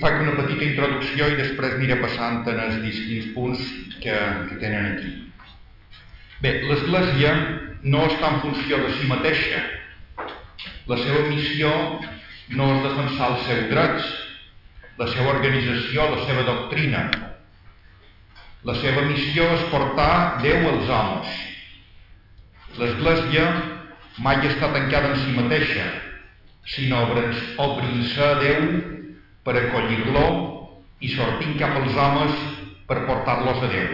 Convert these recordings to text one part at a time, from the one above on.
Faig una petita introducció i després aniré passant en els distints punts que, que tenen aquí. Bé, l'Església no està en funció de si mateixa. La seva missió no és defensar els seus drets, la seva organització, la seva doctrina. La seva missió és portar Déu als homes. L'Església mai està tancada en si mateixa, sinó obrir-se a Déu per acollir-lo i sortint cap als homes per portar-los a Déu.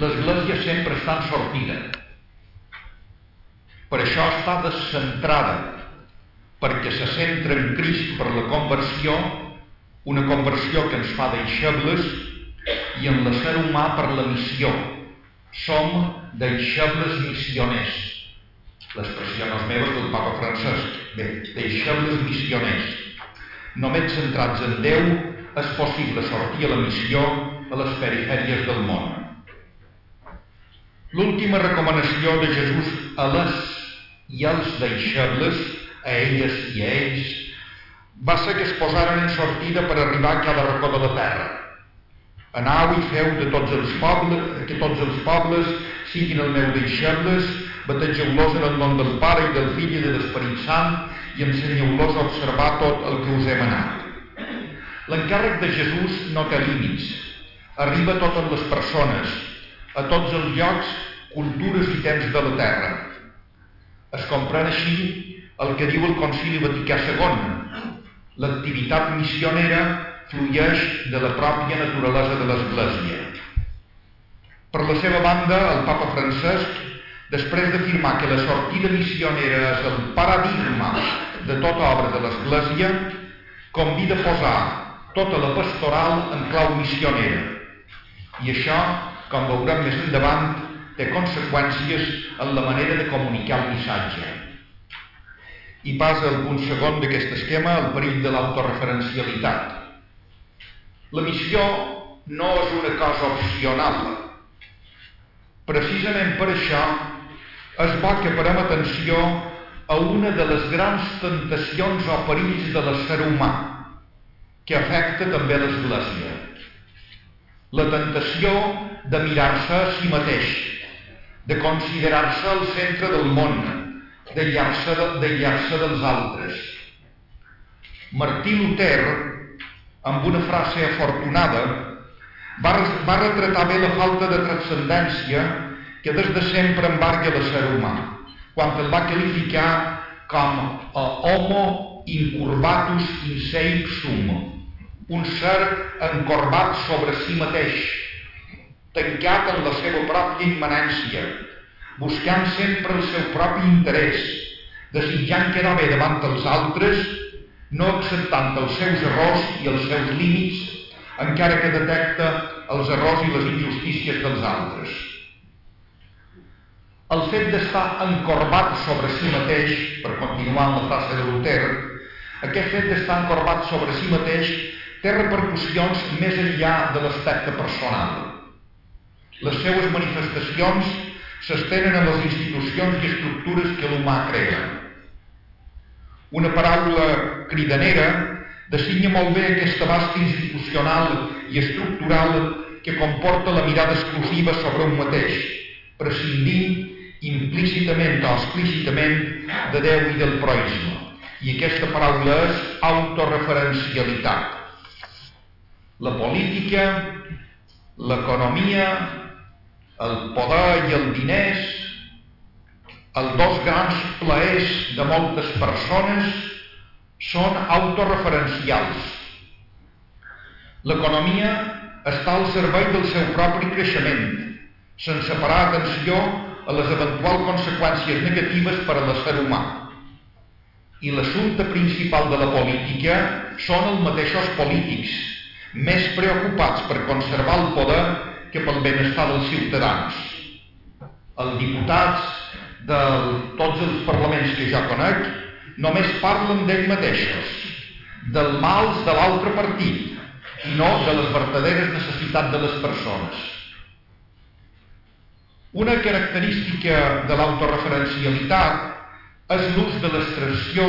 L'Església sempre està en sortida. Per això està descentrada, perquè se centra en Crist per la conversió, una conversió que ens fa deixebles, i en l'ésser humà per la missió. Som deixebles missioners. L'expressió no és meva, del papa Francesc. Bé, deixebles missioners Només centrats en Déu és possible sortir a la missió a les perifèries del món. L'última recomanació de Jesús a les i als deixebles, a elles i a ells, va ser que es posaren en sortida per arribar a cada racó de la terra. Anau i feu de tots els pobles, que tots els pobles siguin el meu deixebles, bategeu-los en el nom del Pare i del Fill i de l'Esperit Sant i ensenyeu-los a observar tot el que us he manat. L'encàrrec de Jesús no té límits. Arriba a totes les persones, a tots els llocs, cultures i temps de la terra. Es comprèn així el que diu el Concili Vaticà II. L'activitat missionera flueix de la pròpia naturalesa de l'Església. Per la seva banda, el papa Francesc, després d'afirmar que la sortida missionera és el paradigma de tota obra de l'Església, convida a posar tota la pastoral en clau missionera. I això, com veurem més endavant, té conseqüències en la manera de comunicar el missatge. I passa el punt segon d'aquest esquema, el perill de l'autoreferencialitat. La missió no és una cosa opcional. Precisament per això és bo que parem atenció a una de les grans tentacions o perills de l'ésser humà, que afecta també l'Església. La tentació de mirar-se a si mateix, de considerar-se el centre del món, d'aïllar-se de, dels altres. Martí Luter, amb una frase afortunada, va, va retratar bé la falta de transcendència que des de sempre embarga l'ésser humà quan el va qualificar com a homo incurvatus in se ipsum, un ser encorbat sobre si mateix, tancat en la seva pròpia immanència, buscant sempre el seu propi interès, desitjant quedar bé davant dels altres, no acceptant els seus errors i els seus límits, encara que detecta els errors i les injustícies dels altres. El fet d'estar encorbat sobre si mateix, per continuar amb la frase de Luther, aquest fet d'estar encorbat sobre si mateix té repercussions més enllà de l'aspecte personal. Les seues manifestacions s'estenen a les institucions i estructures que l'humà crea. Una paraula cridanera designa molt bé aquesta basta institucional i estructural que comporta la mirada exclusiva sobre un mateix, prescindint implícitament o explícitament de Déu i del proisme. I aquesta paraula és autorreferencialitat. La política, l'economia, el poder i el diners, els dos grans plaers de moltes persones són autorreferencials. L'economia està al servei del seu propi creixement, sense parar atenció a les eventuals conseqüències negatives per a l'ésser humà. I l'assumpte principal de la política són els mateixos polítics, més preocupats per conservar el poder que pel benestar dels ciutadans. Els diputats de tots els parlaments que jo conec només parlen d'ells mateixos, del mals de l'altre partit, i no de les verdaderes necessitats de les persones. Una característica de l'autoreferencialitat és l'ús de l'expressió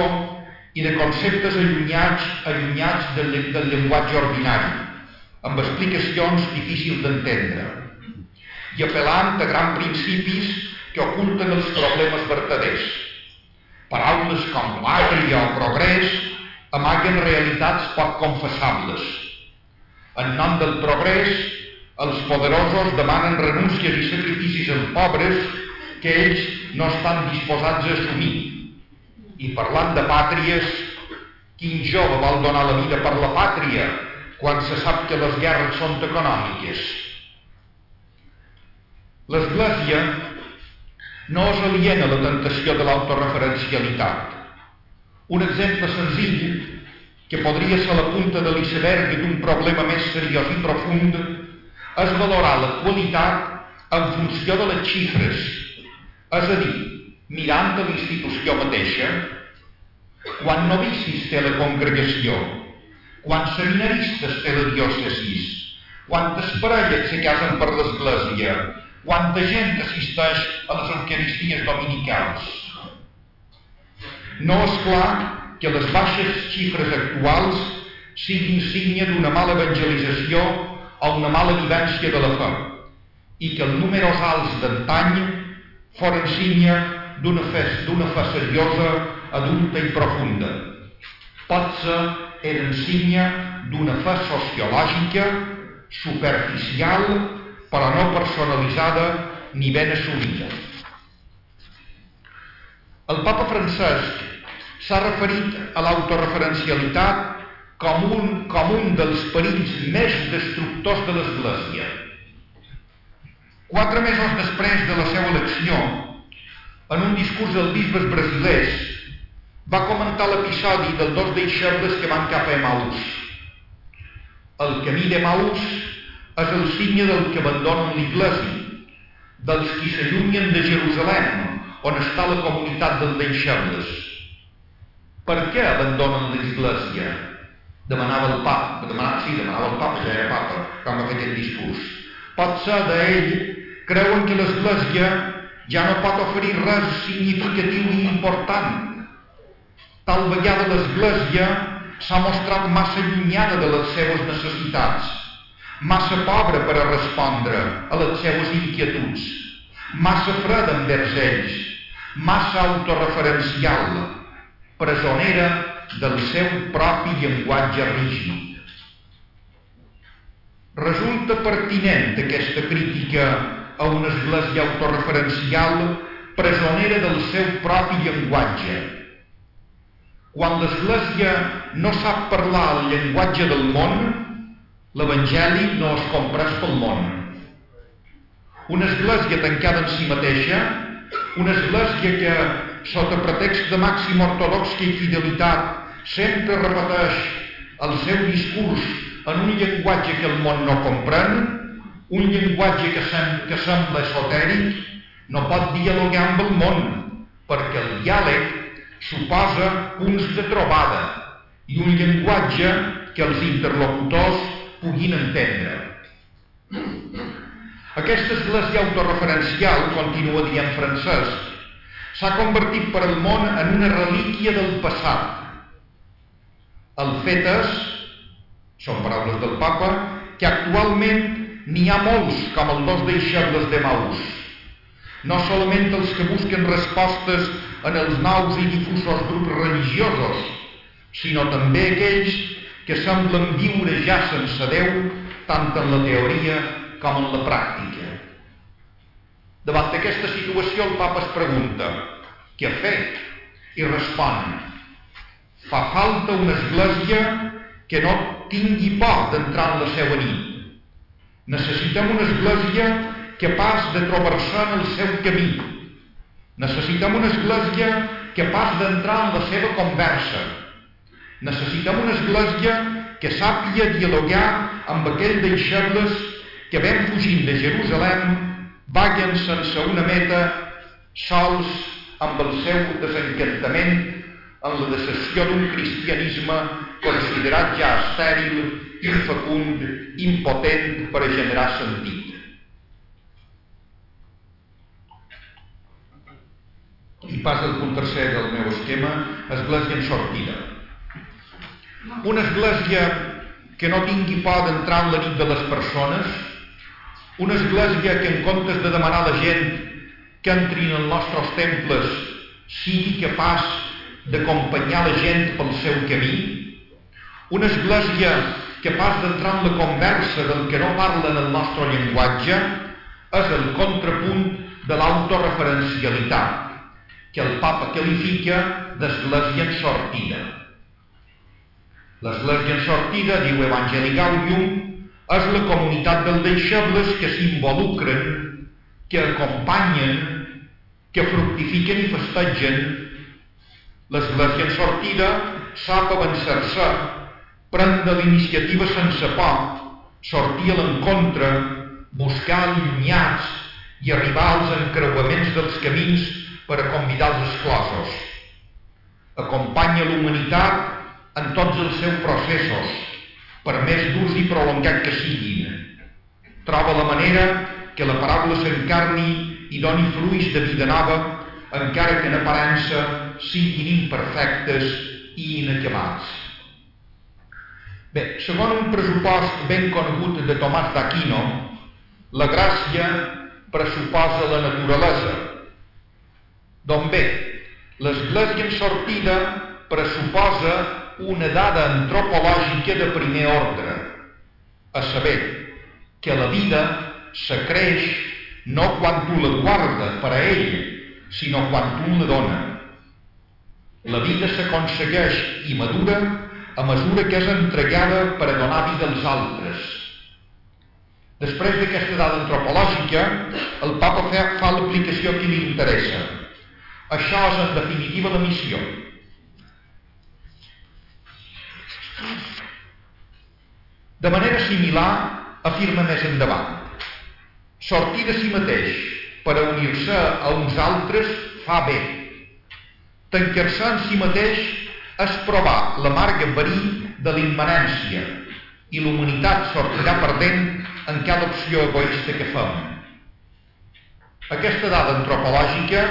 i de conceptes allunyats, allunyats del, del llenguatge ordinari, amb explicacions difícils d'entendre, i apel·lant a grans principis que oculten els problemes vertaders. Paraules com l'àtria o progrés amaguen realitats poc confessables. En nom del progrés, els poderosos demanen renúncies i sacrificis als pobres que ells no estan disposats a assumir. I parlant de pàtries, quin jove vol donar la vida per la pàtria quan se sap que les guerres són econòmiques? L'Església no és aliena a la tentació de l'autoreferencialitat. Un exemple senzill, que podria ser la punta de l'iceberg d'un problema més seriós i profund, és valorar la qualitat en funció de les xifres, és a dir, mirant a l'institució mateixa, quan novicis té la congregació, quants seminaristes té la diòcesis, quantes parelles se casen per l'església, quanta gent assisteix a les eucaristies dominicals. No és clar que les baixes xifres actuals siguin signe d'una mala evangelització o una mala vivència de la fe i que els números alts d'antany foren signe d'una fe, fe seriosa, adulta i profunda. Potser eren signe d'una fe sociològica, superficial però no personalitzada ni ben assolida. El papa Francesc s'ha referit a l'autoreferencialitat com un, com un dels perills més destructors de l'Església. Quatre mesos després de la seva elecció, en un discurs dels bisbes brasilers, va comentar l'episodi dels dos deixebles que van cap a Emaús. El camí d'Emaús és el signe del que abandonen l'Iglésia, dels qui s'allunyen de Jerusalem, on està la comunitat dels deixebles. Per què abandonen l'Església? Demanava el papa, demanava, sí, demanava el papa, ja era papa, quan va fer aquest discurs. Pot ser d'ell, creuen que l'Església ja no pot oferir res significatiu i important. Tal vegada l'Església s'ha mostrat massa allunyada de les seves necessitats massa pobre per a respondre a les seues inquietuds, massa freda envers ells, massa autoreferencial, presonera del seu propi llenguatge rígid. Resulta pertinent aquesta crítica a una església autoreferencial presonera del seu propi llenguatge. Quan l'església no sap parlar el llenguatge del món, L'Evangeli no es comprès pel món. Una església tancada en si mateixa, una església que, sota pretext de màxima ortodoxia i fidelitat, sempre repeteix el seu discurs en un llenguatge que el món no comprèn, un llenguatge que, sem que sembla esotèric, no pot dialogar amb el món, perquè el diàleg suposa punts de trobada i un llenguatge que els interlocutors puguin entendre. Aquesta església autorreferencial, continua dient francès, s'ha convertit per al món en una relíquia del passat. El fet és, són paraules del papa, que actualment n'hi ha molts com els dos deixebles de Maús. No solament els que busquen respostes en els nous i difusos grups religiosos, sinó també aquells que semblen viure ja sense Déu tant en la teoria com en la pràctica. Davant d'aquesta situació el papa es pregunta què fer? I respon fa falta una església que no tingui por d'entrar en la seva nit. Necessitem una església capaç de trobar-se en el seu camí. Necessitem una església capaç d'entrar en la seva conversa, Necessitem una església que sàpiga dialogar amb aquells deixebles que ben fugint de Jerusalem vaguen sense una meta sols amb el seu desencantament en la decepció d'un cristianisme considerat ja estèril, infecund, impotent per a generar sentit. I passa al punt tercer del meu esquema, església en sortida. Una església que no tingui por d'entrar en la nit de les persones, una església que en comptes de demanar a la gent que entrin en els nostres temples sigui capaç d'acompanyar la gent pel seu camí, una església capaç d'entrar en la conversa del que no parla en el nostre llenguatge, és el contrapunt de l'autoreferencialitat, que el papa qualifica d'església en sortida. L'església en sortida, diu Evangeli Gaudium, és la comunitat dels deixebles que s'involucren, que acompanyen, que fructifiquen i festegen. L'església en sortida sap avançar-se, prendre l'iniciativa sense por, sortir a l'encontre, buscar allunyats i arribar als encreuaments dels camins per a convidar els exclosos. Acompanya l'humanitat en tots els seus processos, per més durs i prolongat que siguin. Troba la manera que la paraula s'encarni i doni fruits de vida nova, encara que en aparença siguin imperfectes i inacabats. Bé, segons un pressupost ben conegut de Tomàs d'Aquino, la gràcia pressuposa la naturalesa. Doncs bé, l'església en sortida pressuposa una dada antropològica de primer ordre, a saber, que la vida se creix no quan tu la guarda per a ell, sinó quan tu la dona. La vida s'aconsegueix i madura a mesura que és entregada per a donar vida als altres. Després d'aquesta dada antropològica, el papa fa, fa l'aplicació que li interessa. Això és en definitiva la missió. De manera similar, afirma més endavant. Sortir de si mateix per unir-se a uns altres fa bé. Tancar-se en si mateix és provar l'amarga verí de l'immanència i l'humanitat sortirà perdent en cada opció egoista que fem. Aquesta dada antropològica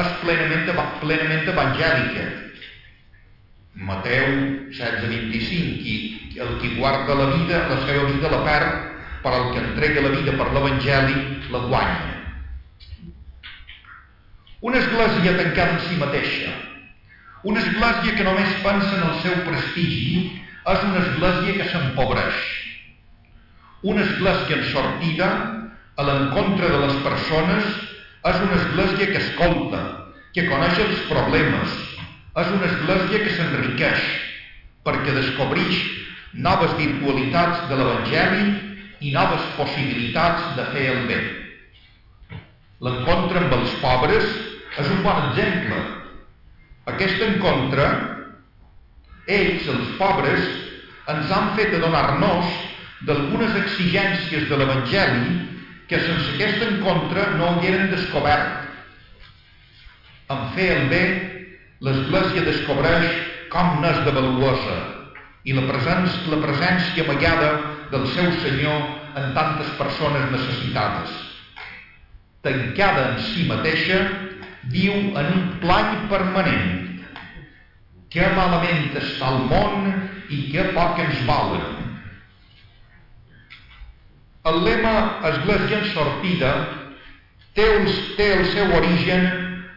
és plenament, plenament evangèlica Mateu 16:25 i el qui guarda la vida, la seva vida la perd, però el que entrega la vida per l'Evangeli la guanya. Una església tancada en si mateixa, una església que només pensa en el seu prestigi, és una església que s'empobreix. Una església en sortida, a l'encontre de les persones, és una església que escolta, que coneix els problemes, és una església que s'enriqueix perquè descobreix noves virtualitats de l'Evangeli i noves possibilitats de fer el bé. L'encontre amb els pobres és un bon exemple. Aquest encontre, ells, els pobres, ens han fet adonar-nos d'algunes exigències de l'Evangeli que sense aquest encontre no hagueren descobert. En fer el bé l'Església descobreix com n'és de valuosa i la presència, la presència amagada del seu Senyor en tantes persones necessitades. Tancada en si mateixa, viu en un plany permanent. Que malament està el món i que poc ens volen. El lema Església en sortida té el, té el seu origen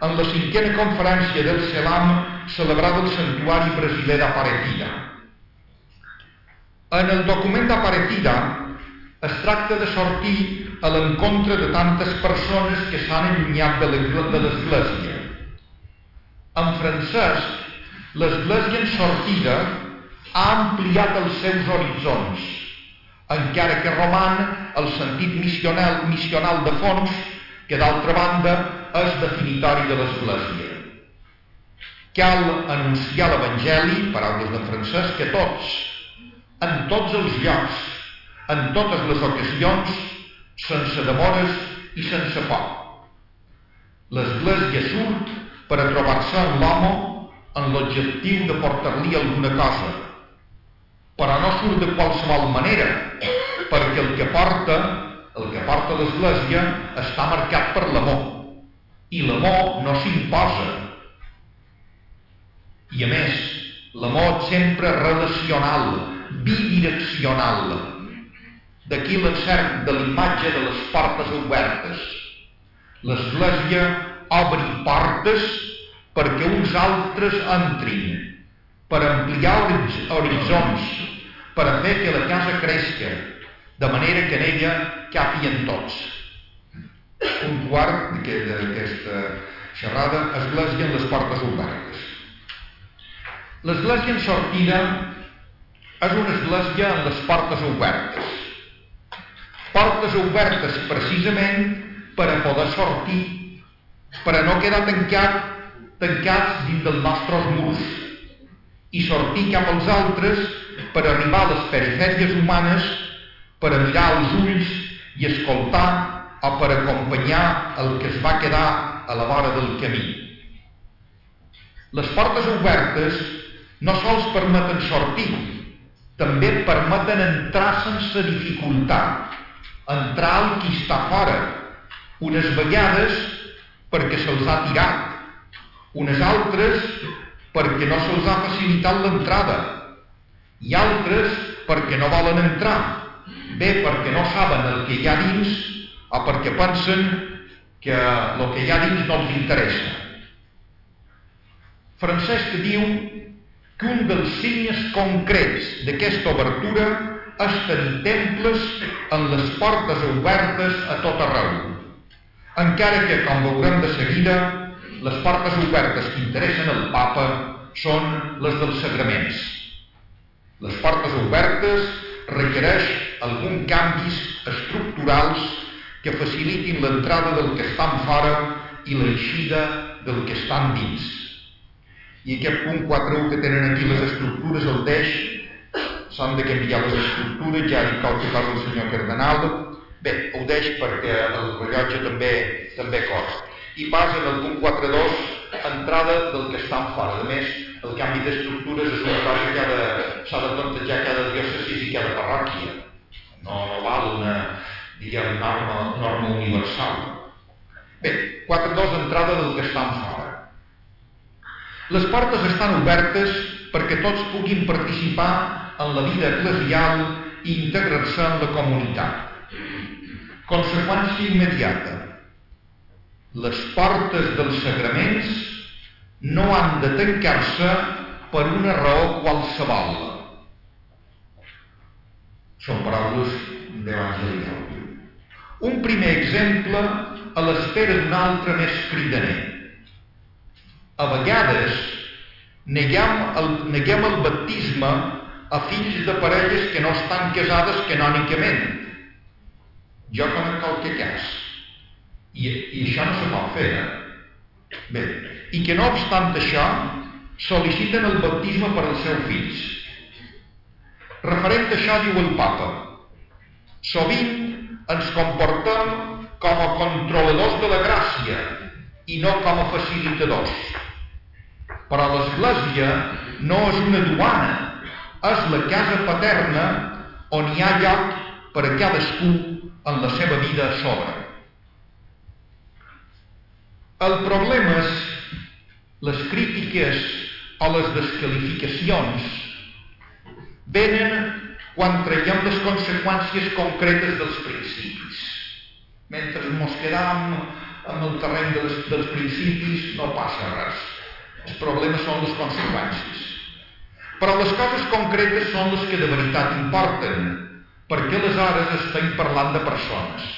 en la cinquena conferència del CELAM celebrada al Santuari Brasiler d'Aparetida. En el document d'Aparetida es tracta de sortir a l'encontre de tantes persones que s'han allunyat de l'Església. En francès, l'Església en sortida ha ampliat els seus horitzons, encara que roman el sentit missional, missional de fons, que d'altra banda és definitori de l'Església. Cal anunciar l'Evangeli, paraules de Francesc, que tots, en tots els llocs, en totes les ocasions, sense demores i sense por. L'Església surt per a trobar-se amb l'home en l'objectiu de portar-li alguna cosa, però no surt de qualsevol manera, perquè el que porta, el que porta l'Església està marcat per l'amor i l'amor no s'imposa, I a més, l'amor sempre relacional, bidireccional. D'aquí l'encert de l'imatge de les portes obertes. L'Església obri portes perquè uns altres entrin, per ampliar horitzons, per fer que la casa creixi, de manera que en ella capien tots. Un quart d'aquesta xerrada, església en les portes obertes. L'església en sortida és una església en les portes obertes. Portes obertes precisament per a poder sortir, per a no quedar tancat, tancats dins dels nostres murs i sortir cap als altres per arribar a les perifèries humanes, per a mirar els ulls i escoltar o per acompanyar el que es va quedar a la vora del camí. Les portes obertes no sols permeten sortir, també permeten entrar sense dificultat, entrar al qui està fora, unes vegades perquè se'ls ha tirat, unes altres perquè no se'ls ha facilitat l'entrada, i altres perquè no volen entrar, bé perquè no saben el que hi ha dins o perquè pensen que el que hi ha dins no els interessa. Francesc diu que un dels signes concrets d'aquesta obertura tenir temples en les portes obertes a tot arreu. Encara que, com veurem de seguida, les portes obertes que interessen al papa són les dels sagraments. Les portes obertes requereix alguns canvis estructurals que facilitin l'entrada del que estan fora i l'eixida del que estan dins. I aquest punt 4.1 que tenen aquí les estructures, el deix, s'han de canviar les estructures, ja dit qualque cosa el senyor Cardenal. Bé, ho deix perquè el rellotge també també corre. I passa en el punt 4.2, entrada del que estan fora. A més, el canvi d'estructures és una cosa que s'ha de plantejar cada diòcesi i cada parròquia. No, no val una, diguem, norma, norma universal. Bé, 4.2, entrada del que estan fora. Les portes estan obertes perquè tots puguin participar en la vida eclesial i integrar-se en la comunitat. Conseqüència immediata. Les portes dels sagraments no han de tancar-se per una raó qualsevol. Són paraules d'Evangeli Un primer exemple a l'espera d'un altre més cridaner a vegades neguem el, neguem el baptisme a fills de parelles que no estan casades canònicament. Jo conec qualque cas. I, I això no se pot fer, eh? Bé, i que no obstant això, sol·liciten el baptisme per als seus fills. Referent a això diu el papa, sovint ens comportem com a controladors de la gràcia i no com a facilitadors. Però l'església no és una duana, és la casa paterna on hi ha lloc per a cadascú en la seva vida sobre. El problema és les crítiques o les desqualificacions venen quan traiem les conseqüències concretes dels principis. Mentre ens quedam amb el terreny dels, dels principis no passa res els problemes són les conseqüències. Però les coses concretes són les que de veritat importen, perquè aleshores estem parlant de persones.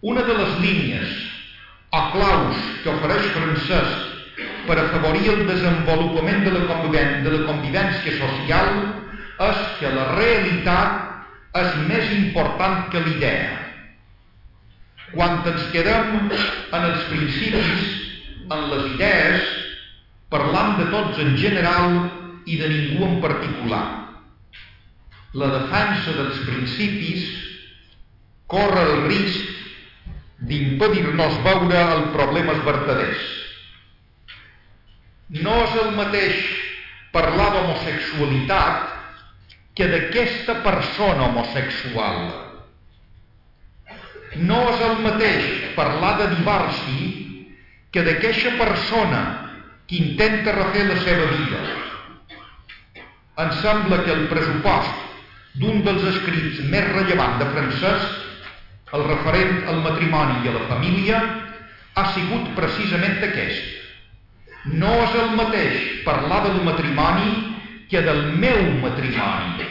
Una de les línies o claus que ofereix Francesc per afavorir el desenvolupament de la, convivència, de la convivència social és que la realitat és més important que l'idea. Quan ens quedem en els principis en les idees, parlant de tots en general i de ningú en particular. La defensa dels principis corre el risc d'impedir-nos veure el problemes vertaders. No és el mateix parlar d'homosexualitat que d'aquesta persona homosexual. No és el mateix parlar de divorci que d'aquesta persona que intenta refer la seva vida. Em sembla que el pressupost d'un dels escrits més rellevants de Francesc, el referent al matrimoni i a la família, ha sigut precisament aquest. No és el mateix parlar del matrimoni que del meu matrimoni.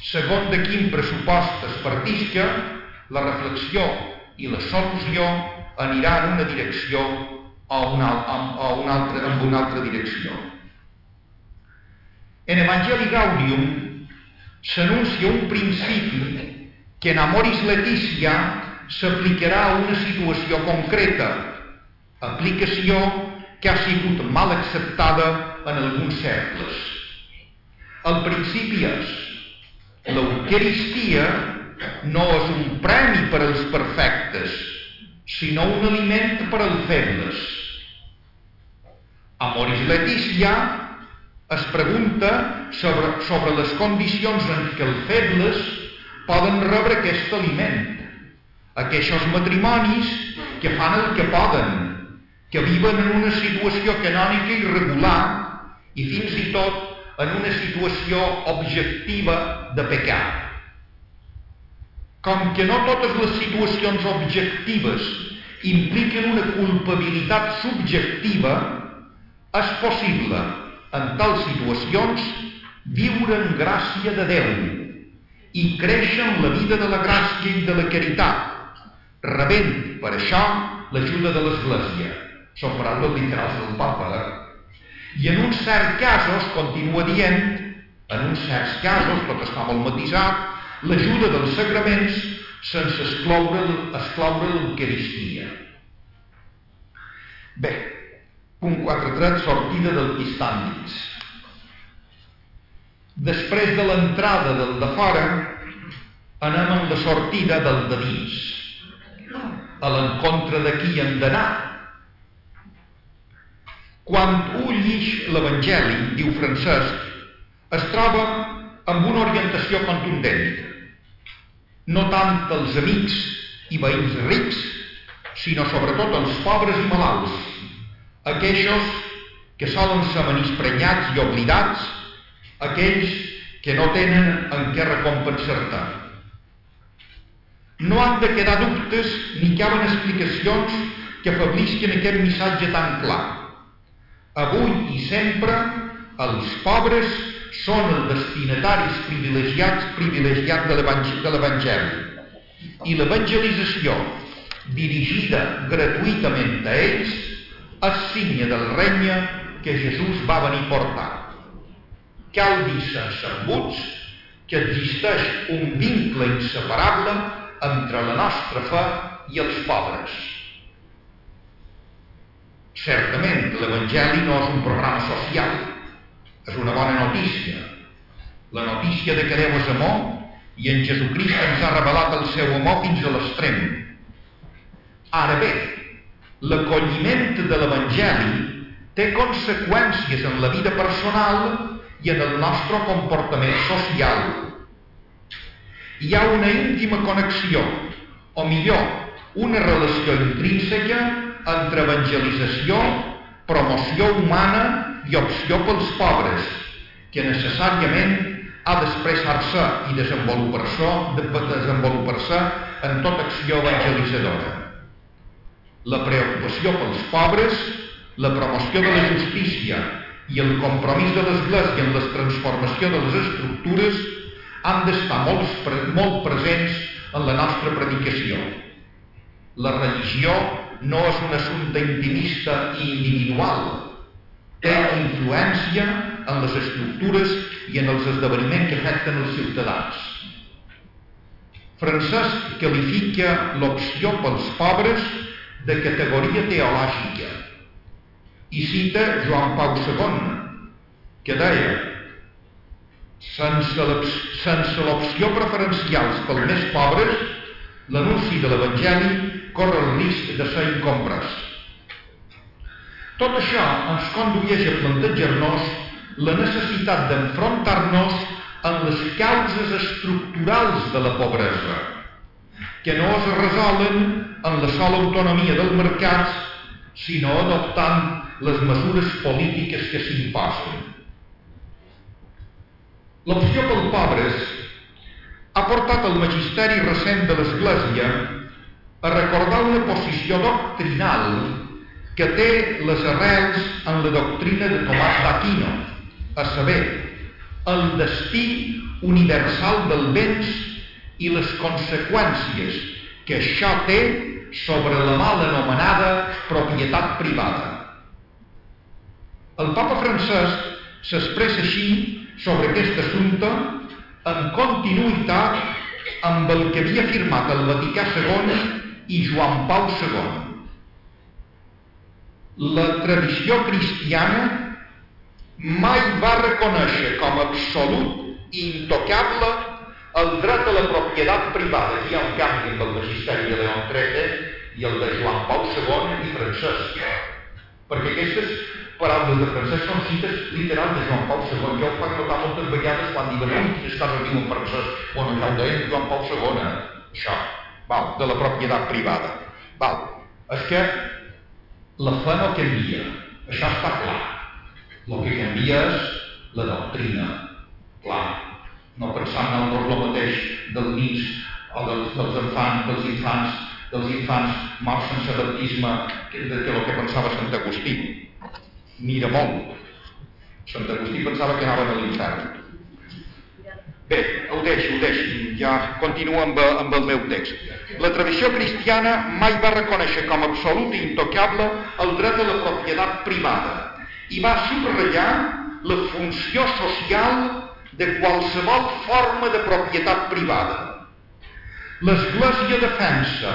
Segons de quin pressupost es partisca, la reflexió i la solució anirà en una direcció o una, o una altra, en una altra direcció. En Evangeli Gaudium s'anuncia un principi que en Amoris Letícia s'aplicarà a una situació concreta, aplicació que ha sigut mal acceptada en alguns cercles. El principi és l'Eucaristia no és un premi per als perfectes, sinó un aliment per als febles. Amoris Letícia es pregunta sobre, sobre les condicions en què els febles poden rebre aquest aliment. Aquests matrimonis que fan el que poden, que viuen en una situació canònica irregular i fins i tot en una situació objectiva de pecat. Com que no totes les situacions objectives impliquen una culpabilitat subjectiva, és possible, en tals situacions, viure en gràcia de Déu i créixer en la vida de la gràcia i de la caritat, rebent per això l'ajuda de l'Església. Són paraules literals del Papa. Eh? I en uns certs casos, continua dient, en uns certs casos, tot està molt matisat, l'ajuda dels sacraments sense excloure, excloure l'Eucaristia. Bé, punt 4.3, sortida del pistàndics. Després de l'entrada del de fora, anem amb la sortida del de dins, a l'encontre de qui hem d'anar. Quan un llig l'Evangeli, diu Francesc, es troba amb una orientació contundent. No tant els amics i veïns rics, sinó sobretot els pobres i malalts, aquells que solen ser menisprenyats i oblidats aquells que no tenen en què recompensar-te. No han de quedar dubtes ni caben explicacions que afablisquen aquest missatge tan clar. Avui i sempre els pobres són els destinataris privilegiats privilegiats de l'Evangeli i l'evangelització dirigida gratuïtament a ells és signe del regne que Jesús va venir portar cal dir sense embuts que existeix un vincle inseparable entre la nostra fe i els pobres. Certament, l'Evangeli no és un programa social, és una bona notícia. La notícia de que Déu és amor i en Jesucrist ens ha revelat el seu amor fins a l'extrem. Ara bé, l'acolliment de l'Evangeli té conseqüències en la vida personal i en el nostre comportament social. Hi ha una íntima connexió, o millor, una relació intrínseca entre evangelització, promoció humana i opció pels pobres, que necessàriament ha d'expressar-se i desenvolupar-se de desenvolupar en tota acció evangelitzadora. La preocupació pels pobres, la promoció de la justícia i el compromís de l'Església en la transformació de les estructures han d'estar molt, molt presents en la nostra predicació. La religió no és un assumpte intimista i individual. Té influència en les estructures i en els esdeveniments que afecten els ciutadans. Francesc qualifica l'opció pels pobres de categoria teològica i cita Joan Pau II, que deia sense l'opció preferencials pels més pobres, l'anunci de l'Evangeli corre el risc de ser incompres. Tot això ens condueix a plantejar-nos la necessitat d'enfrontar-nos amb les causes estructurals de la pobresa, que no es resolen en la sola autonomia dels mercats sinó adoptant les mesures polítiques que s'imposen. L'opció pel pobres ha portat el magisteri recent de l'Església a recordar una posició doctrinal que té les arrels en la doctrina de Tomàs d'Aquino, a saber, el destí universal del béns i les conseqüències que això té sobre la mal anomenada propietat privada. El papa Francesc s'expressa així sobre aquest assumpte en continuïtat amb el que havia firmat el Vaticà II i Joan Pau II. La tradició cristiana mai va reconèixer com absolut i intocable el dret a la propietat privada. Aquí hi ha un canvi amb el magisteri de León XIII i el de Joan Pau II i Francesc. Perquè aquestes paraules de Francesc són cites literals de Joan Pau II. Jo ho faig notar moltes vegades quan diuen oh, quines coses diu en Francesc. Bueno, ja ho deia Joan Pau II, eh? això, val, de la propietat privada. Val. És que la fe no canvia, això està clar. El que canvia és la doctrina, clar. No pensar en el mateix dels nins o dels, dels infants, dels infants, dels infants morts sense baptisme que, que el que pensava Sant Agustí mira molt. Sant Agustí pensava que anaven a l'infern. Bé, ho deixo, ho deixo. Ja continuo amb, amb el meu text. La tradició cristiana mai va reconèixer com absolut i intocable el dret a la propietat privada i va subratllar la funció social de qualsevol forma de propietat privada. L'Església defensa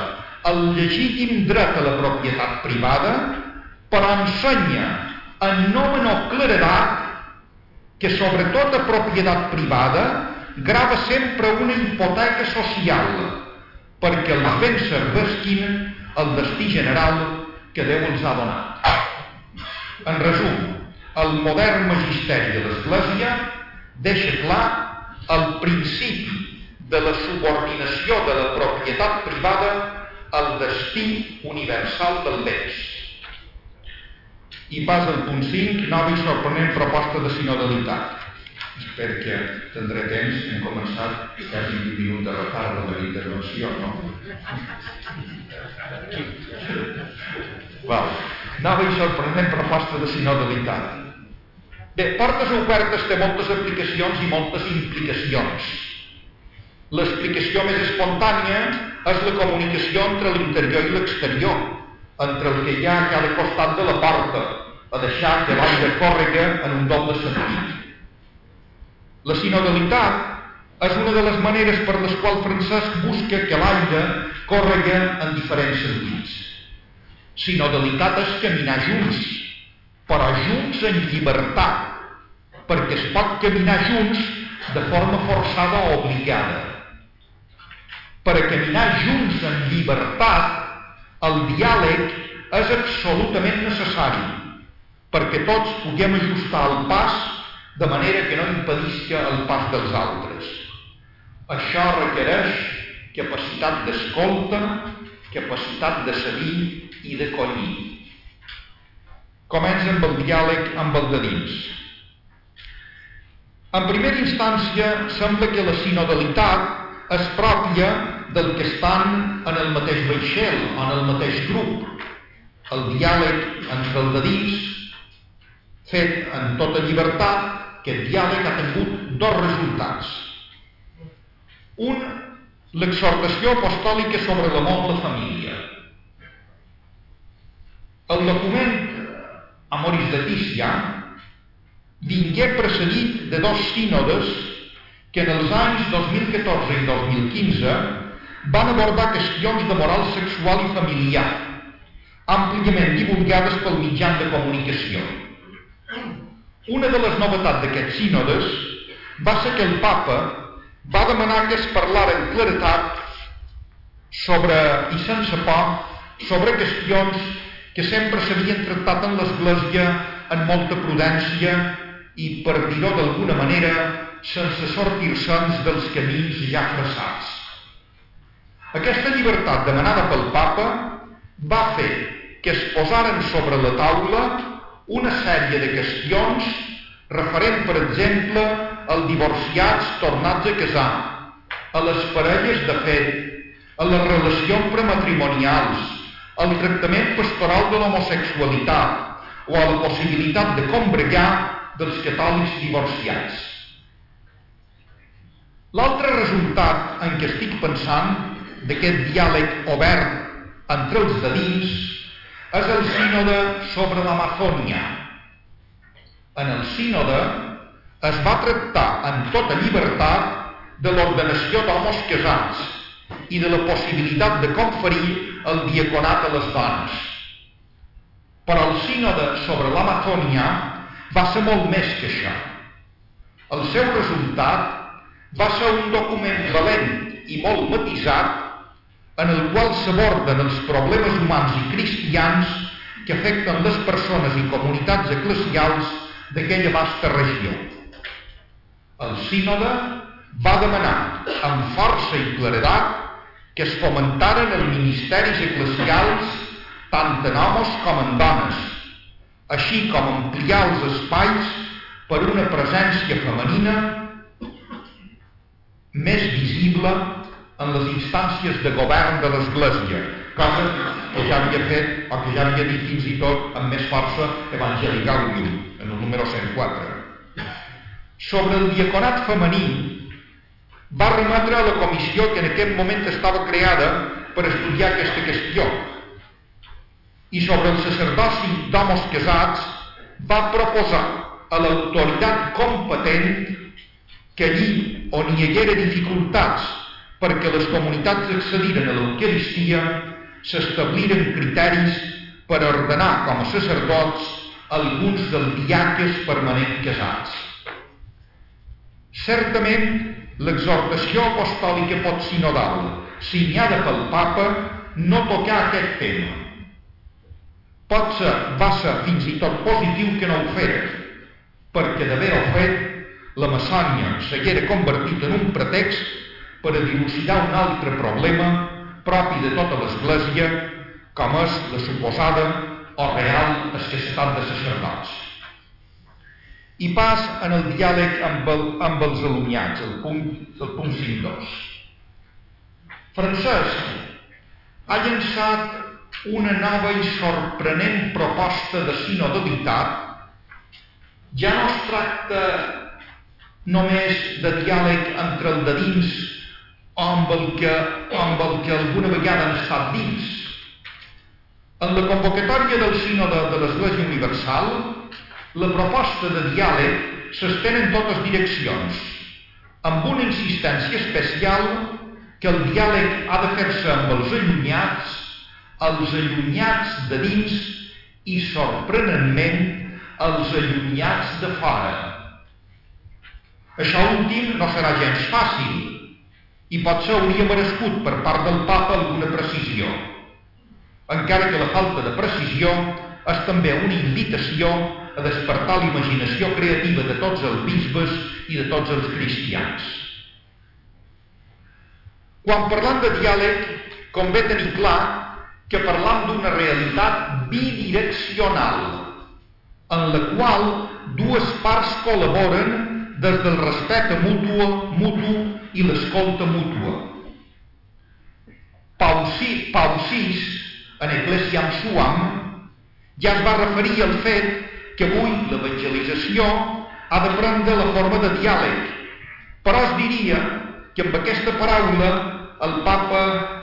el legítim dret a la propietat privada, però ensenya en no menor claredat que sobretot a propietat privada grava sempre una hipoteca social perquè els béns servesquin el destí general que Déu els ha donat. En resum, el modern magisteri de l'Església deixa clar el principi de la subordinació de la propietat privada al destí universal del béns i pas al punt 5, nova i sorprenent proposta de sinodalitat. Espero que tindré temps, hem començat quasi 20 minuts de retard de la intervenció, no? Val. Nova i sorprenent proposta de sinodalitat. Bé, Portes Obertes té moltes aplicacions i moltes implicacions. L'explicació més espontània és la comunicació entre l'interior i l'exterior, entre el que hi ha a cada costat de la porta, a deixar que l'aire còrrega en un doble sentit. La sinodalitat és una de les maneres per les quals Francesc busca que l'aire còrrega en diferents sentits. Sinodalitat és caminar junts, però junts en llibertat, perquè es pot caminar junts de forma forçada o obligada. Per a caminar junts en llibertat el diàleg és absolutament necessari perquè tots puguem ajustar el pas de manera que no impedisca el pas dels altres. Això requereix capacitat d'escolta, capacitat de cedir i de collir. Comença amb el diàleg amb el de dins. En primera instància, sembla que la sinodalitat és pròpia del que estan en el mateix vaixell en el mateix grup. El diàleg entre el de dins, fet en tota llibertat, que el diàleg ha tingut dos resultats. Un, l'exhortació apostòlica sobre l'amor de la família. El document Amoris de Tícia vingué precedit de dos sínodes que en els anys 2014 i 2015 van abordar qüestions de moral sexual i familiar, àmpliament divulgades pel mitjà de comunicació. Una de les novetats d'aquests sínodes va ser que el papa va demanar que es parlara en claretat sobre, i sense por, sobre qüestions que sempre s'havien tractat en l'Església amb molta prudència i, per dir-ho d'alguna manera, sense sortir-se'ns dels camins ja traçats. Aquesta llibertat demanada pel papa va fer que es posaren sobre la taula una sèrie de qüestions referent, per exemple, als divorciats tornats a casar, a les parelles de fet, a les relacions prematrimonials, al tractament pastoral de l'homosexualitat o a la possibilitat de combregar dels catòlics divorciats. L'altre resultat en què estic pensant d'aquest diàleg obert entre els de dins és el sínode sobre l'Amazònia. En el sínode es va tractar en tota llibertat de l'ordenació d'homes casats i de la possibilitat de conferir el diaconat a les dones. Però el sínode sobre l'Amazònia va ser molt més que això. El seu resultat va ser un document valent i molt matisat en el qual s'aborden els problemes humans i cristians que afecten les persones i comunitats eclesials d'aquella vasta regió. El sínode va demanar amb força i claredat que es fomentaren els ministeris eclesials tant en homes com en dones, així com ampliar els espais per una presència femenina més visible en les instàncies de govern de l'Església, cosa que ja havia fet o que ja havia dit fins i tot amb més força Evangelicalium, en el número 104. Sobre el diaconat femení, va remetre a la comissió que en aquest moment estava creada per estudiar aquesta qüestió. I sobre el sacerdoci d'homes casats va proposar a l'autoritat competent que allí on hi haguera dificultats perquè les comunitats accediren a l'Eucaristia, s'establiren criteris per ordenar com a sacerdots alguns dels diaques permanents casats. Certament, l'exhortació apostòlica pot sinodal, signada pel papa, no tocar aquest tema. Pot ser, va ser fins i tot positiu que no ho fet, perquè d'haver-ho fet, la maçònia s'haguera convertit en un pretext per a dilucidar un altre problema propi de tota l'Església, com és la suposada o real escassetat de sacerdots. I pas en el diàleg amb, el, amb els alumniats, el punt, el punt 5.2. Francesc ha llançat una nova i sorprenent proposta de sinodalitat. Ja no es tracta només de diàleg entre el de dins amb el que, amb el que alguna vegada han estat dins. En la convocatòria del sínode de l'Església Universal, la proposta de diàleg s'estén en totes direccions, amb una insistència especial que el diàleg ha de fer-se amb els allunyats, els allunyats de dins i, sorprenentment, els allunyats de fora. Això últim no serà gens fàcil, i potser hauria merescut per part del papa alguna precisió. Encara que la falta de precisió és també una invitació a despertar l'imaginació creativa de tots els bisbes i de tots els cristians. Quan parlant de diàleg, convé tenir clar que parlam d'una realitat bidireccional, en la qual dues parts col·laboren des del respecte mutu, mutu i l'escolta mútua. Pausi, Pausis, en Ecclesiam Suam, ja es va referir al fet que avui l'evangelització ha de prendre la forma de diàleg, però es diria que amb aquesta paraula el papa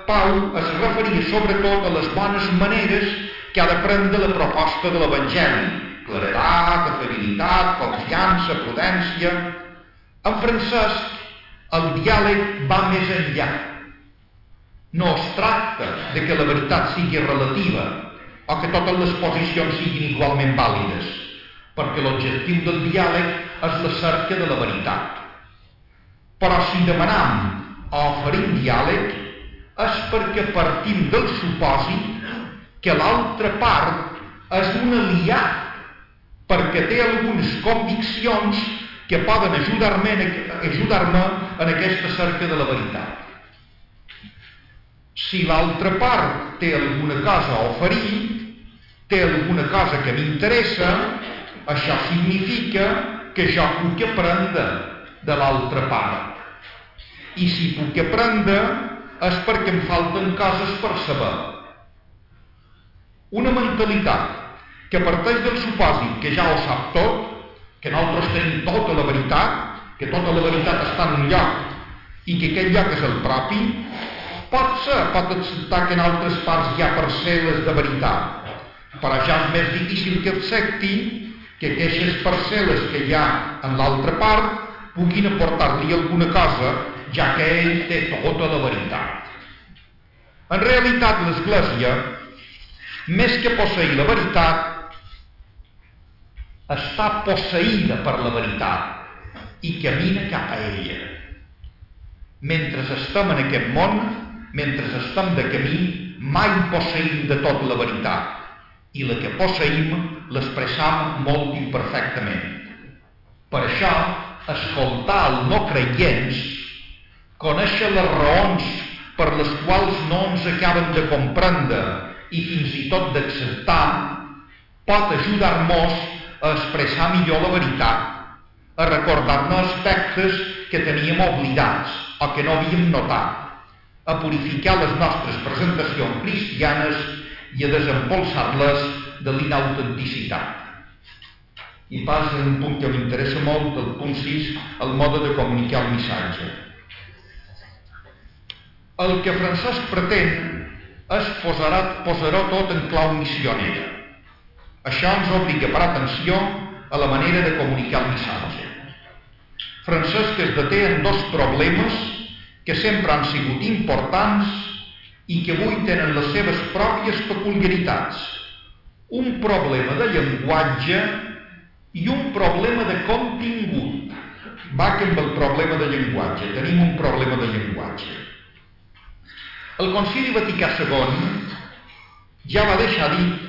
Pau es referia sobretot a les bones maneres que ha de prendre la proposta de l'Evangeli, claredat, afabilitat, confiança, prudència... En francès el diàleg va més enllà. No es tracta de que la veritat sigui relativa o que totes les posicions siguin igualment vàlides, perquè l'objectiu del diàleg és la cerca de la veritat. Però si demanam o oferim diàleg és perquè partim del supòsit que l'altra part és un aliat perquè té algunes conviccions que poden ajudar-me ajudar en aquesta cerca de la veritat. Si l'altra part té alguna cosa a oferir, té alguna cosa que m'interessa, això significa que jo puc aprendre de l'altra part. I si puc aprendre és perquè em falten coses per saber. Una mentalitat que parteix del supòsit que ja ho sap tot, que nosaltres tenim tota la veritat, que tota la veritat està en un lloc i que aquest lloc és el propi, pot ser, pot acceptar que en altres parts hi ha parcel·les de veritat, però ja és més difícil que accepti que aquestes parcel·les que hi ha en l'altra part puguin aportar-li alguna cosa, ja que ell té tota la veritat. En realitat, l'Església, més que posseir la veritat, està posseïda per la veritat i camina cap a ella. Mentre estem en aquest món, mentre estem de camí, mai posseïm de tot la veritat i la que posseïm l'expressam molt imperfectament. Per això, escoltar el no creients, conèixer les raons per les quals no ens acaben de comprendre i fins i tot d'acceptar, pot ajudar-nos a expressar millor la veritat, a recordar-ne aspectes que teníem oblidats o que no havíem notat, a purificar les nostres presentacions cristianes i a desempolsar-les de l'inautenticitat. I passa un punt que m'interessa molt, el punt 6, el mode de comunicar el missatge. El que Francesc pretén és posar-ho tot en clau missionera això ens obliga parar atenció a la manera de comunicar el missatge. Francesc es deté en dos problemes que sempre han sigut importants i que avui tenen les seves pròpies peculiaritats. Un problema de llenguatge i un problema de contingut. Va que amb el problema de llenguatge. Tenim un problema de llenguatge. El Concili Vaticà II ja va deixar dit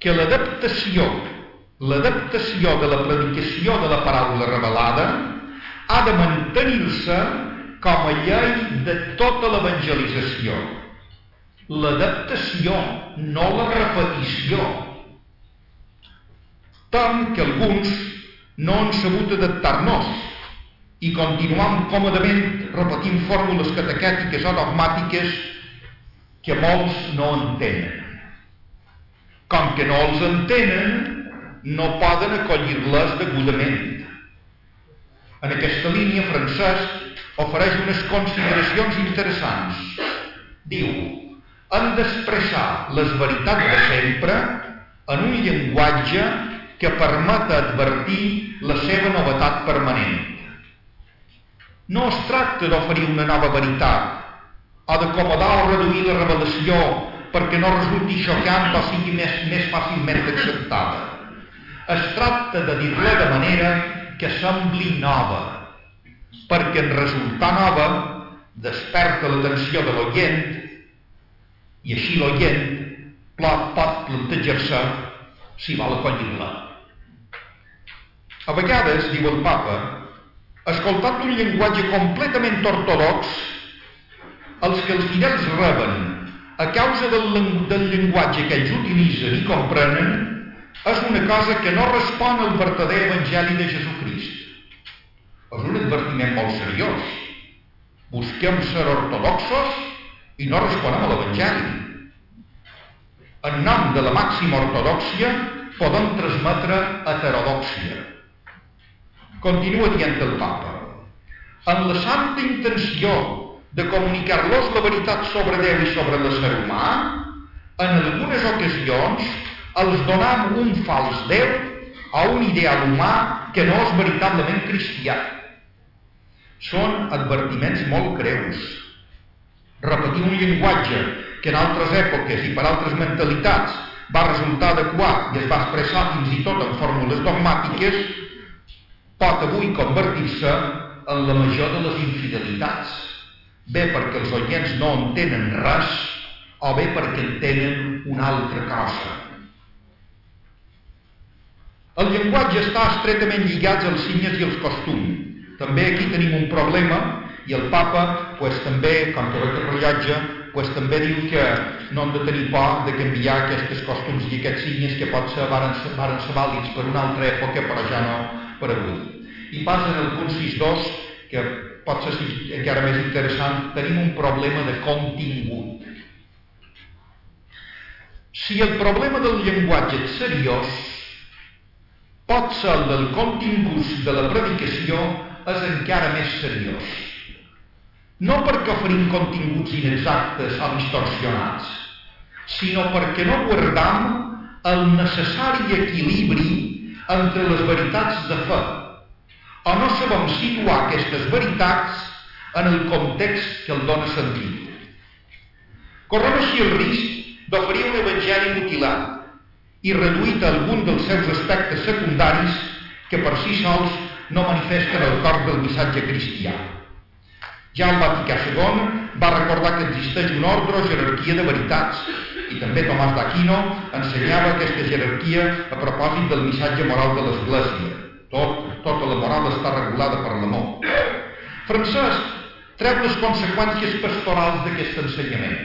que l'adaptació, l'adaptació de la predicació de la paraula revelada ha de mantenir-se com a llei de tota l'evangelització. L'adaptació, no la repetició. Tant que alguns no han sabut adaptar-nos i continuam còmodament repetint fórmules catequètiques o dogmàtiques que molts no entenen. Com que no els entenen, no poden acollir-les degudament. En aquesta línia, Francesc ofereix unes consideracions interessants. Diu, han d'expressar les veritats de sempre en un llenguatge que permeta advertir la seva novetat permanent. No es tracta d'oferir una nova veritat o d'acomodar o reduir la revelació perquè no resulti xocant o sigui més, més fàcilment acceptada. Es tracta de dir-la de manera que sembli nova, perquè en resultar nova desperta l'atenció de l'oient i així l'oient pot plantejar-se si vol acollir-la. A vegades, diu el papa, escoltant un llenguatge completament ortodox, els que els fidels reben a causa del, del llenguatge que ells utilitzen i comprenen, és una cosa que no respon al verdader Evangeli de Jesucrist. És un advertiment molt seriós. Busquem ser ortodoxos i no responem a l'Evangeli. En nom de la màxima ortodoxia podem transmetre heterodòxia. Continua dient el papa. En la santa intenció de comunicar-los la veritat sobre Déu i sobre l'ésser humà, en algunes ocasions els donam un fals Déu a un ideal humà que no és veritablement cristià. Són advertiments molt greus. Repetir un llenguatge que en altres èpoques i per altres mentalitats va resultar adequat i es va expressar fins i tot en fórmules dogmàtiques, pot avui convertir-se en la major de les infidelitats bé perquè els oients no entenen res o bé perquè entenen una altra cosa. El llenguatge està estretament lligat als signes i als costums. També aquí tenim un problema i el papa pues, també, com que rellotge, pues, també diu que no hem de tenir por de canviar aquests costums i aquests signes que potser varen, varen ser vàlids per una altra època però ja no per avui. I passa en el punt 6.2 que pot ser encara més interessant, tenim un problema de contingut. Si el problema del llenguatge és seriós, pot ser el del contingut de la predicació és encara més seriós. No perquè oferim continguts inexactes o distorsionats, sinó perquè no guardam el necessari equilibri entre les veritats de fe o no sabem situar aquestes veritats en el context que el dona sentit. Correm així el risc d'oferir un evangeli mutilat i reduït a algun dels seus aspectes secundaris que per si sols no manifesten el cor del missatge cristià. Ja el Vaticà II va recordar que existeix un ordre o jerarquia de veritats i també Tomàs d'Aquino ensenyava aquesta jerarquia a propòsit del missatge moral de l'Església. Tot, tota la moral està regulada per l'amor. Francesc treu les conseqüències pastorals d'aquest ensenyament.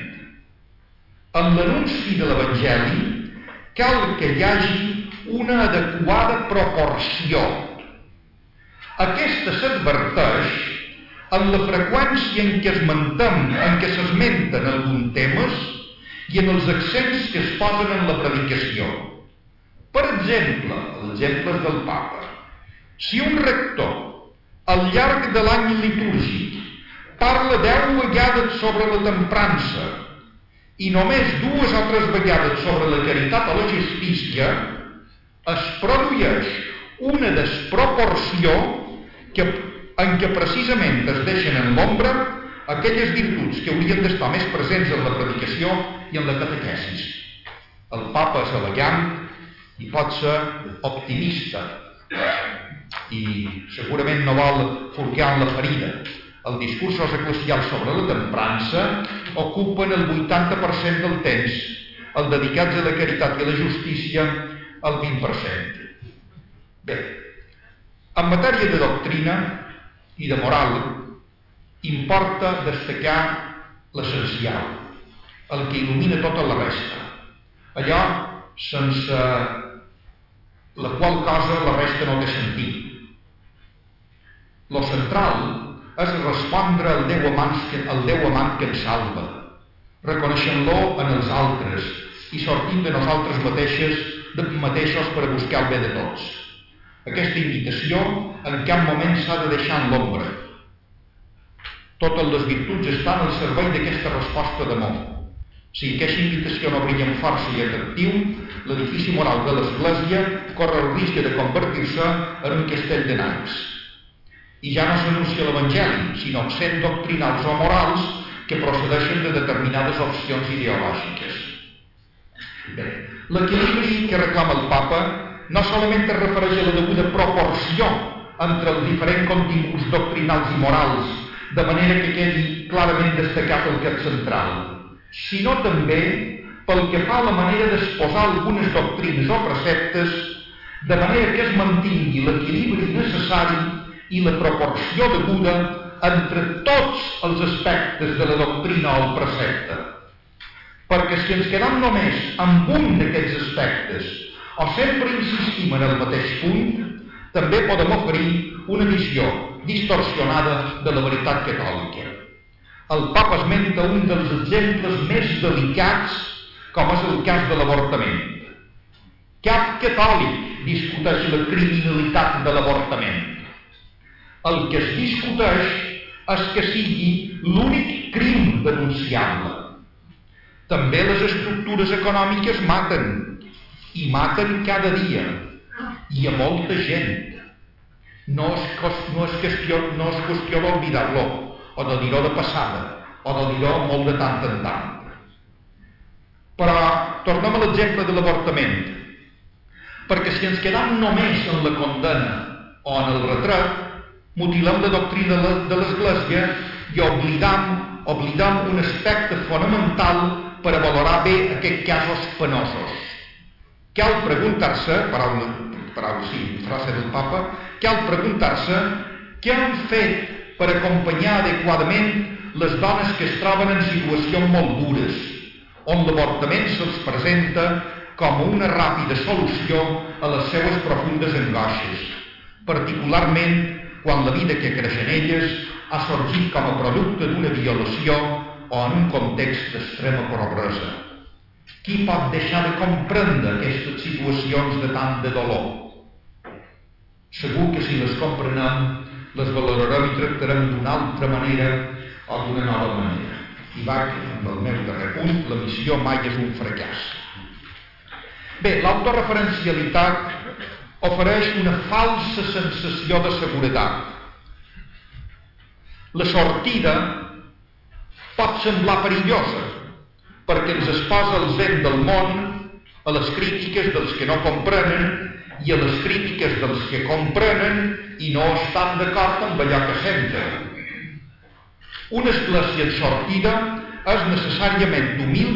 En l'anunci de l'Evangeli cal que hi hagi una adequada proporció. Aquesta s'adverteix en la freqüència en què esmentem, en què s'esmenten alguns temes i en els accents que es posen en la predicació. Per exemple, l'exemple del papa. Si un rector, al llarg de l'any litúrgic, parla deu vegades sobre la temprança, i només dues o tres vegades sobre la caritat o la justícia es produeix una desproporció que, en què precisament es deixen en l'ombra aquelles virtuts que haurien d'estar més presents en la predicació i en la catequesis. El papa és elegant i pot ser optimista i segurament no vol forcar en la ferida, els discursos eclesials sobre la temprança ocupen el 80% del temps, el dedicats a la caritat i a la justícia el 20%. Bé, en matèria de doctrina i de moral, importa destacar l'essencial, el que il·lumina tota la resta. Allò sense la qual cosa la resta no té sentit. Lo central és respondre al Déu amant que, al Déu amant que ens salva, reconeixent-lo en els altres i sortint de nosaltres mateixes, de mateixos per buscar el bé de tots. Aquesta invitació en cap moment s'ha de deixar en l'ombra. Totes les virtuts estan al servei d'aquesta resposta d'amor. Si aquesta invitació no brilla amb força i atractiu, l'edifici moral de l'Església corre el risc de convertir-se en un castell de naips i ja no s'anuncia l'Evangeli, sinó accent doctrinals o morals que procedeixen de determinades opcions ideològiques. Bé, l'equilibri que reclama el papa no solament es refereix a la deguda proporció entre els diferents continguts doctrinals i morals, de manera que quedi clarament destacat el cap central, sinó també pel que fa a la manera d'exposar algunes doctrines o preceptes de manera que es mantingui l'equilibri necessari i la proporció deguda entre tots els aspectes de la doctrina o el precepte. Perquè si ens quedam només amb un d'aquests aspectes o sempre insistim en el mateix punt, també podem oferir una visió distorsionada de la veritat catòlica. El papa esmenta un dels exemples més delicats com és el cas de l'avortament. Cap catòlic discuteix la criminalitat de l'avortament el que es discuteix és que sigui l'únic crim denunciable. També les estructures econòmiques maten, i maten cada dia, i a molta gent. No és, no és qüestió, no és qüestió d'oblidar-lo, o de dir-ho de passada, o de dir-ho molt de tant en tant. Però tornem a l'exemple de l'avortament, perquè si ens quedam només en la condena o en el retrat, mutilem la doctrina de l'Església i oblidam, oblidam un aspecte fonamental per a valorar bé aquests casos penosos. Cal preguntar-se, paraula, paraula sí, frase del papa, cal preguntar-se què han fet per acompanyar adequadament les dones que es troben en situacions molt dures, on l'avortament se'ls presenta com una ràpida solució a les seues profundes angoixes, particularment quan la vida que creix en elles ha sorgit com a producte d'una violació o en un context d'extrema pobresa. Qui pot deixar de comprendre aquestes situacions de tant de dolor? Segur que si les comprenem, les valorarem i tractarem d'una altra manera o d'una nova manera. I va, amb el meu darrer punt, la missió mai és un fracàs. Bé, l'autoreferencialitat ofereix una falsa sensació de seguretat. La sortida pot semblar perillosa perquè ens exposa el vent del món a les crítiques dels que no comprenen i a les crítiques dels que comprenen i no estan d'acord amb allò que senten. Una església sortida és necessàriament humil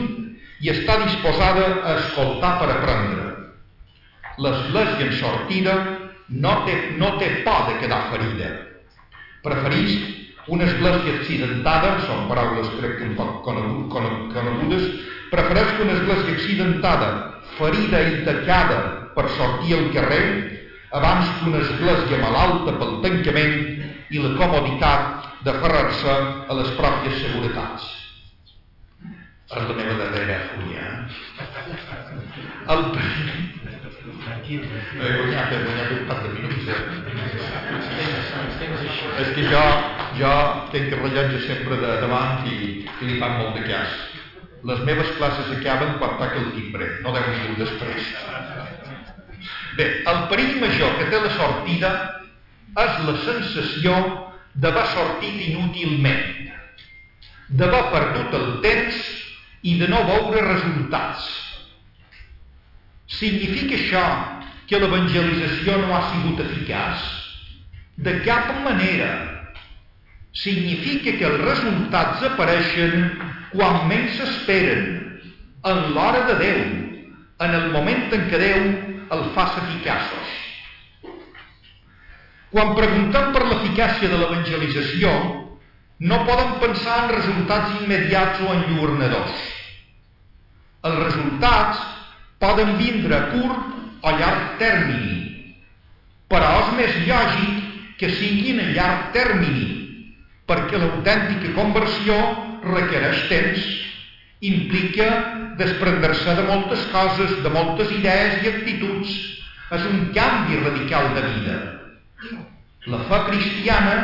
i està disposada a escoltar per aprendre. L'església en sortida no té, no té por de quedar ferida. Preferís una església accidentada, són paraules crec que un poc conegudes, prefereix que una església accidentada, ferida i tacada per sortir al carrer abans que una església malalta pel tancament i la comoditat d'aferrar-se a les pròpies seguretats. Meva darrera fulla. Eh? El... He guanyat, he guanyat un par de minuts. Eh? És que jo, jo tinc el rellotge sempre de davant i, i li fan molt de cas. Les meves classes acaben quan toca el timbre, no deu ningú després. Bé, el perill major que té la sortida és la sensació d'haver sortit inútilment, d'haver perdut el temps i de no veure resultats. Significa això que l'evangelització no ha sigut eficaç? De cap manera. Significa que els resultats apareixen quan menys s'esperen, en l'hora de Déu, en el moment en què Déu el fas eficaços. Quan preguntem per l'eficàcia de l'evangelització, no poden pensar en resultats immediats o enllornadors. Els resultats poden vindre a curt o llarg termini, però és més lògic que siguin a llarg termini, perquè l'autèntica conversió requereix temps implica desprendre-se de moltes coses, de moltes idees i actituds. És un canvi radical de vida. La fe cristiana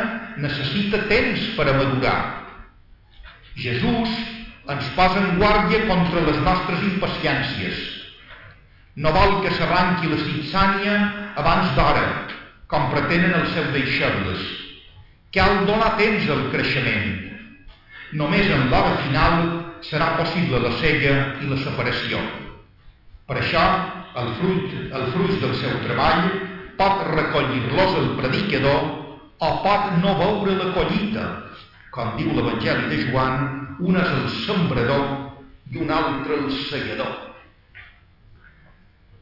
necessita temps per a madurar. Jesús ens posa en guàrdia contra les nostres impaciències. No vol que s'arranqui la citzània abans d'hora, com pretenen els seus deixebles. Cal donar temps al creixement. Només en l'hora final serà possible la cega i la separació. Per això, el fruit, el fruit del seu treball pot recollir-los el predicador o pot no veure la collita. Com diu l'Evangeli de Joan, un és el sembrador i un altre el segador.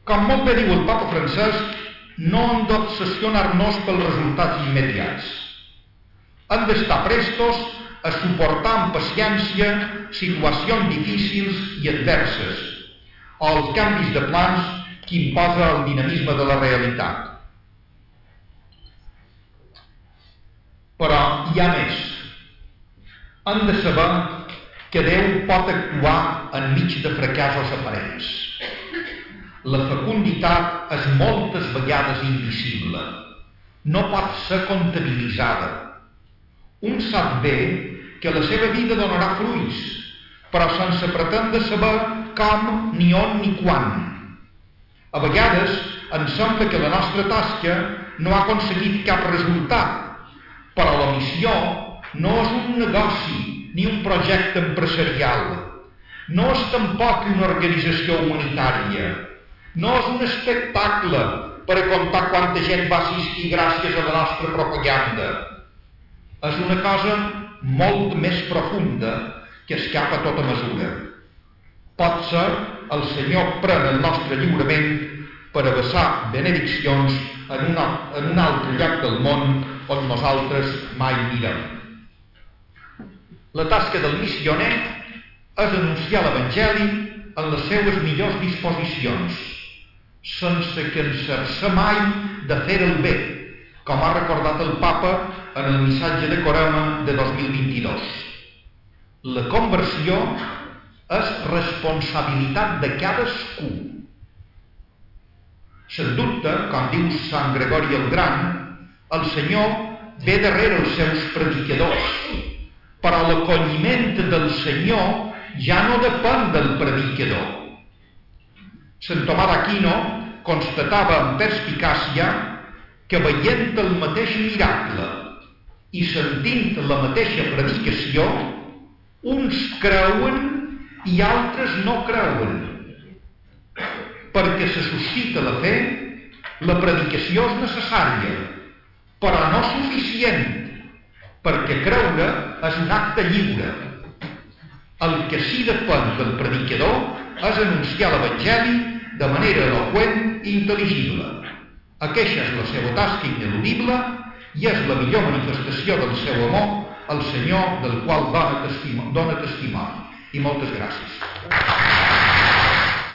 Com molt bé diu el papa francès, no hem d'obsessionar-nos pels resultats immediats. Hem d'estar prestos a suportar amb paciència situacions difícils i adverses o els canvis de plans que imposa el dinamisme de la realitat. Però hi ha més. Hem de saber que Déu pot actuar enmig de fracassos aparents. La fecunditat és moltes vegades invisible. No pot ser comptabilitzada. Un sap bé que la seva vida donarà fruits, però sense pretendre saber com, ni on, ni quan. A vegades ens sembla que la nostra tasca no ha aconseguit cap resultat, però la missió no és un negoci ni un projecte empresarial. No és tampoc una organització humanitària. No és un espectacle per a contar quanta gent va assistir gràcies a la nostra propaganda. És una cosa molt més profunda que escapa a tota mesura. Pot ser el Senyor pren el nostre lliurament per abassar benediccions en un, en un altre lloc del món on nosaltres mai mirem. La tasca del missioner és anunciar l'Evangeli en les seues millors disposicions, sense cansar-se mai de fer el bé, com ha recordat el papa en el missatge de Corema de 2022. La conversió és responsabilitat de cadascú. Sens dubte, com diu Sant Gregori el Gran, el Senyor ve darrere els seus predicadors, però l'acolliment del Senyor ja no depèn del predicador. Sant Tomà d'Aquino constatava amb perspicàcia que veient el mateix miracle i sentint la mateixa predicació, uns creuen i altres no creuen. Perquè se suscita la fe, la predicació és necessària, però no suficient, perquè creure és un acte lliure. El que sí depèn del predicador és anunciar l'Evangeli de manera eloquent i intel·ligible. Aquesta és la seva tasca ineludible i és la millor manifestació del seu amor al Senyor del qual dona testimoni. Dona. I moltes gràcies.